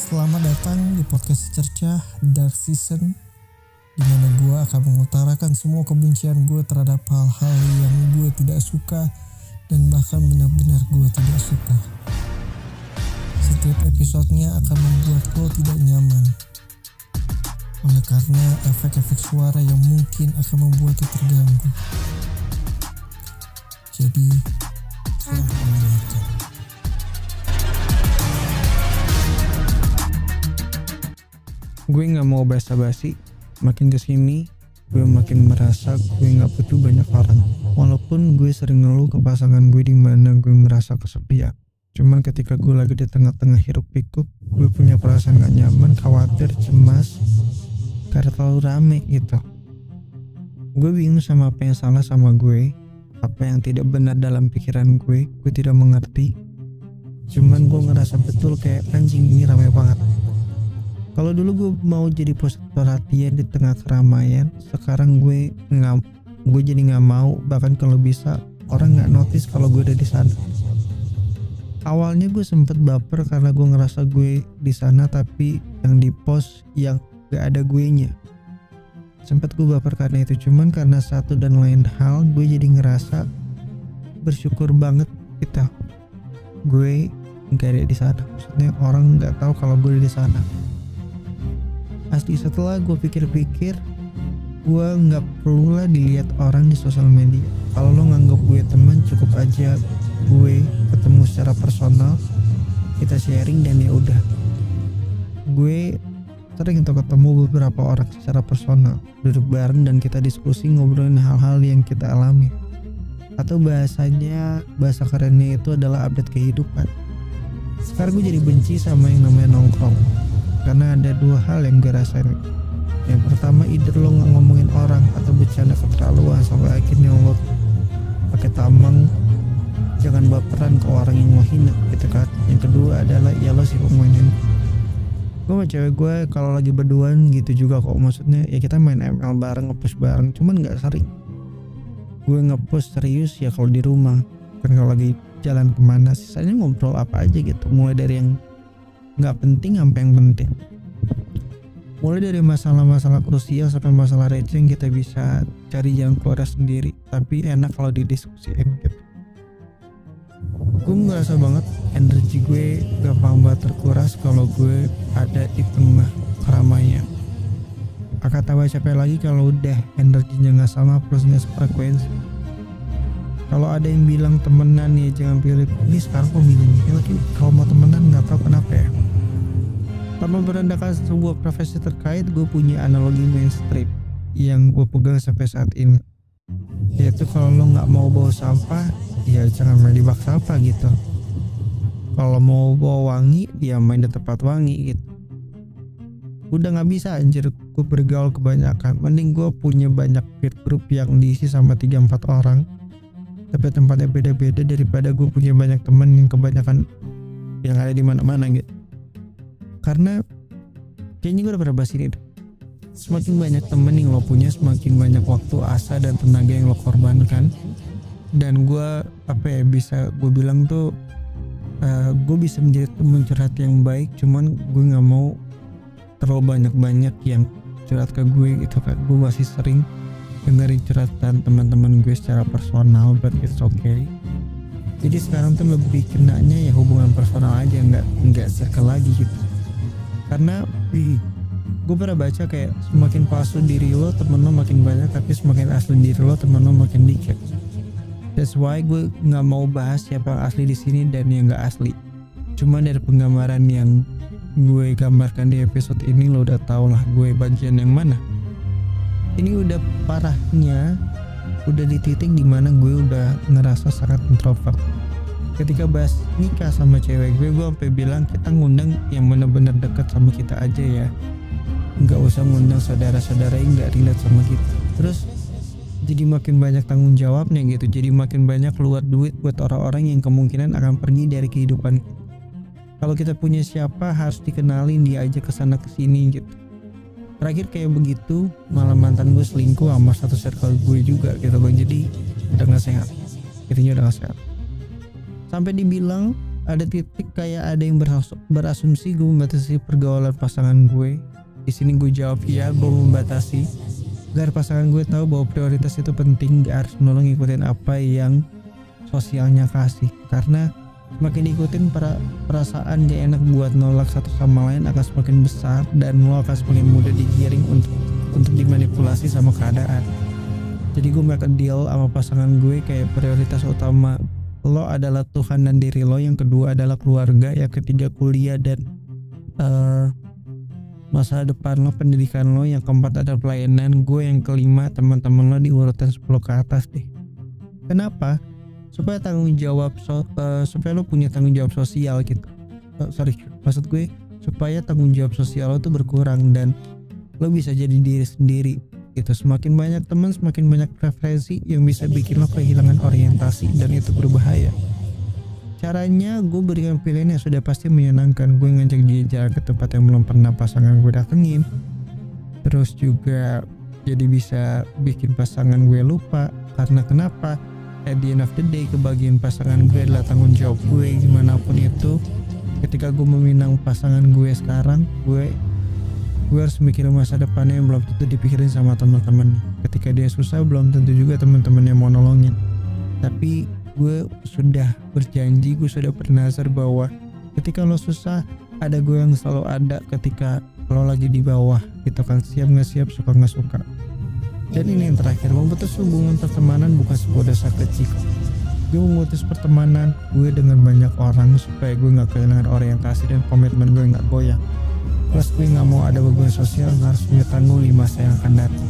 Selamat datang di podcast Cercah Dark Season di mana gue akan mengutarakan semua kebencian gue terhadap hal-hal yang gue tidak suka dan bahkan benar-benar gue tidak suka. Setiap episodenya akan membuat lo tidak nyaman. Oleh karena efek-efek suara yang mungkin akan membuat lo terganggu. Jadi, selamat gue nggak mau basa-basi makin ke sini gue makin merasa gue nggak butuh banyak orang. Walaupun gue sering ngeluh ke pasangan gue di mana gue merasa kesepian. Cuman ketika gue lagi di tengah-tengah hiruk pikuk gue punya perasaan gak nyaman khawatir cemas karena terlalu rame gitu. Gue bingung sama apa yang salah sama gue apa yang tidak benar dalam pikiran gue gue tidak mengerti. Cuman gue ngerasa betul kayak anjing ini rame banget kalau dulu gue mau jadi pusat perhatian di tengah keramaian sekarang gue nggak gue jadi nggak mau. Bahkan kalau bisa orang nggak notice kalau gue ada di sana. Awalnya gue sempet baper karena gue ngerasa gue di sana tapi yang di post yang gak ada gue nya sempet gue baper karena itu. Cuman karena satu dan lain hal gue jadi ngerasa bersyukur banget kita gue nggak ada di sana. Maksudnya orang nggak tahu kalau gue di sana asli setelah gue pikir-pikir gue nggak perlu lah dilihat orang di sosial media. Kalau lo nganggap gue teman cukup aja gue ketemu secara personal kita sharing dan ya udah. Gue sering untuk ketemu beberapa orang secara personal duduk bareng dan kita diskusi ngobrolin hal-hal yang kita alami. Atau bahasanya bahasa kerennya itu adalah update kehidupan. Sekarang gue jadi benci sama yang namanya nongkrong karena ada dua hal yang gue rasain. Yang pertama either lo nggak ngomongin orang atau bercanda keterlaluan sampai akhirnya lo pakai tameng jangan baperan ke orang yang lo hina gitu kan. Yang kedua adalah ya lo sih mainin gue sama cewek gue kalau lagi berduaan gitu juga kok maksudnya ya kita main ML bareng ngepush bareng cuman nggak sering. Gue ngepush serius ya kalau di rumah. Kan kalau lagi jalan ke mana sisanya ngobrol apa aja gitu. Mulai dari yang nggak penting sampai yang penting. Mulai dari masalah-masalah krusial sampai masalah receh kita bisa cari jalan keluar sendiri tapi enak kalau didiskusiin gitu. Gue ngerasa banget energi gue gampang banget terkuras kalau gue ada di tengah keramaian akan tahu capek lagi kalau udah energinya nggak sama plusnya frekuensi kalau ada yang bilang temenan nih jangan pilih. Ini sekarang pemilihnya lagi. Kalau mau temenan nggak tahu kenapa ya tanpa merendahkan sebuah profesi terkait gue punya analogi mainstream yang gue pegang sampai saat ini. Yaitu kalau lo nggak mau bawa sampah ya jangan main di bak sampah gitu. Kalau mau bawa wangi ya main di tempat wangi gitu. Udah nggak bisa anjir. Gue bergaul kebanyakan. Mending gue punya banyak peer group yang diisi sama 3-4 orang. Tapi tempatnya beda-beda daripada gue punya banyak temen yang kebanyakan yang ada di mana-mana gitu karena kayaknya gue udah pernah bahas ini deh. semakin banyak temen yang lo punya semakin banyak waktu asa dan tenaga yang lo korbankan. Dan gue apa ya bisa gue bilang tuh uh, gue bisa menjadi teman curhat yang baik cuman gue nggak mau terlalu banyak-banyak yang curhat ke gue gitu kan gue masih sering dengerin curhatan teman-teman gue secara personal but it's okay. Jadi sekarang tuh lebih kenanya ya hubungan personal aja nggak nggak circle lagi gitu karena gue pernah baca kayak semakin palsu diri lo temen lo makin banyak tapi semakin asli diri lo temen lo makin dikit. That's why gue nggak mau bahas siapa asli di sini dan yang nggak asli. Cuma dari penggambaran yang gue gambarkan di episode ini lo udah tau lah gue bagian yang mana. Ini udah parahnya udah di titik di mana gue udah ngerasa sangat introvert ketika bahas nikah sama cewek gue gue sampai bilang kita ngundang yang bener-bener deket sama kita aja ya. Nggak usah ngundang saudara-saudara yang nggak relate sama kita. Terus jadi makin banyak tanggung jawabnya gitu. Jadi makin banyak keluar duit buat orang-orang yang kemungkinan akan pergi dari kehidupan. Kalau kita punya siapa harus dikenalin dia aja ke sana ke sini gitu. Terakhir kayak begitu malah mantan gue selingkuh sama satu circle gue juga gitu bang. Jadi udah gak sehat. Intinya udah gak sehat sampai dibilang ada titik kayak ada yang beras berasumsi gue membatasi pergaulan pasangan gue. Di sini gue jawab ya gue membatasi. Agar pasangan gue tahu bahwa prioritas itu penting gak harus nolong ngikutin apa yang sosialnya kasih. Karena semakin ikutin para perasaan gak enak buat nolak satu sama lain akan semakin besar dan lo akan semakin mudah digiring untuk untuk dimanipulasi sama keadaan. Jadi gue make deal sama pasangan gue kayak prioritas utama lo adalah Tuhan dan diri lo. Yang kedua adalah keluarga yang ketiga kuliah dan uh, masa depan lo pendidikan lo. Yang keempat ada pelayanan. Gue yang kelima teman-teman lo di urutan 10 ke atas deh. Kenapa? Supaya tanggung jawab so, uh, supaya lo punya tanggung jawab sosial gitu. Uh, sorry maksud gue supaya tanggung jawab sosial lo tuh berkurang dan lo bisa jadi diri sendiri gitu semakin banyak teman semakin banyak preferensi yang bisa bikin lo kehilangan orientasi dan itu berbahaya. Caranya gue berikan pilihan yang sudah pasti menyenangkan. Gue ngajak dia jalan ke tempat yang belum pernah pasangan gue datengin. Terus juga jadi bisa bikin pasangan gue lupa. Karena kenapa? At the end of the day kebagian pasangan gue adalah tanggung jawab gue gimana pun itu. Ketika gue meminang pasangan gue sekarang Gue gue harus mikirin masa depannya yang belum tentu dipikirin sama teman-teman ketika dia susah belum tentu juga teman-temannya mau nolongin. Tapi gue sudah berjanji gue sudah bernazar bahwa ketika lo susah ada gue yang selalu ada ketika lo lagi di bawah gitu kan. Siap nggak siap suka nggak suka. Dan ini yang terakhir memutus hubungan pertemanan bukan sebuah dosa kecil gue memutus pertemanan gue dengan banyak orang supaya gue nggak kehilangan orientasi dan komitmen gue nggak goyah plus gue nggak mau ada beban sosial yang harus gue tanggung di masa yang akan datang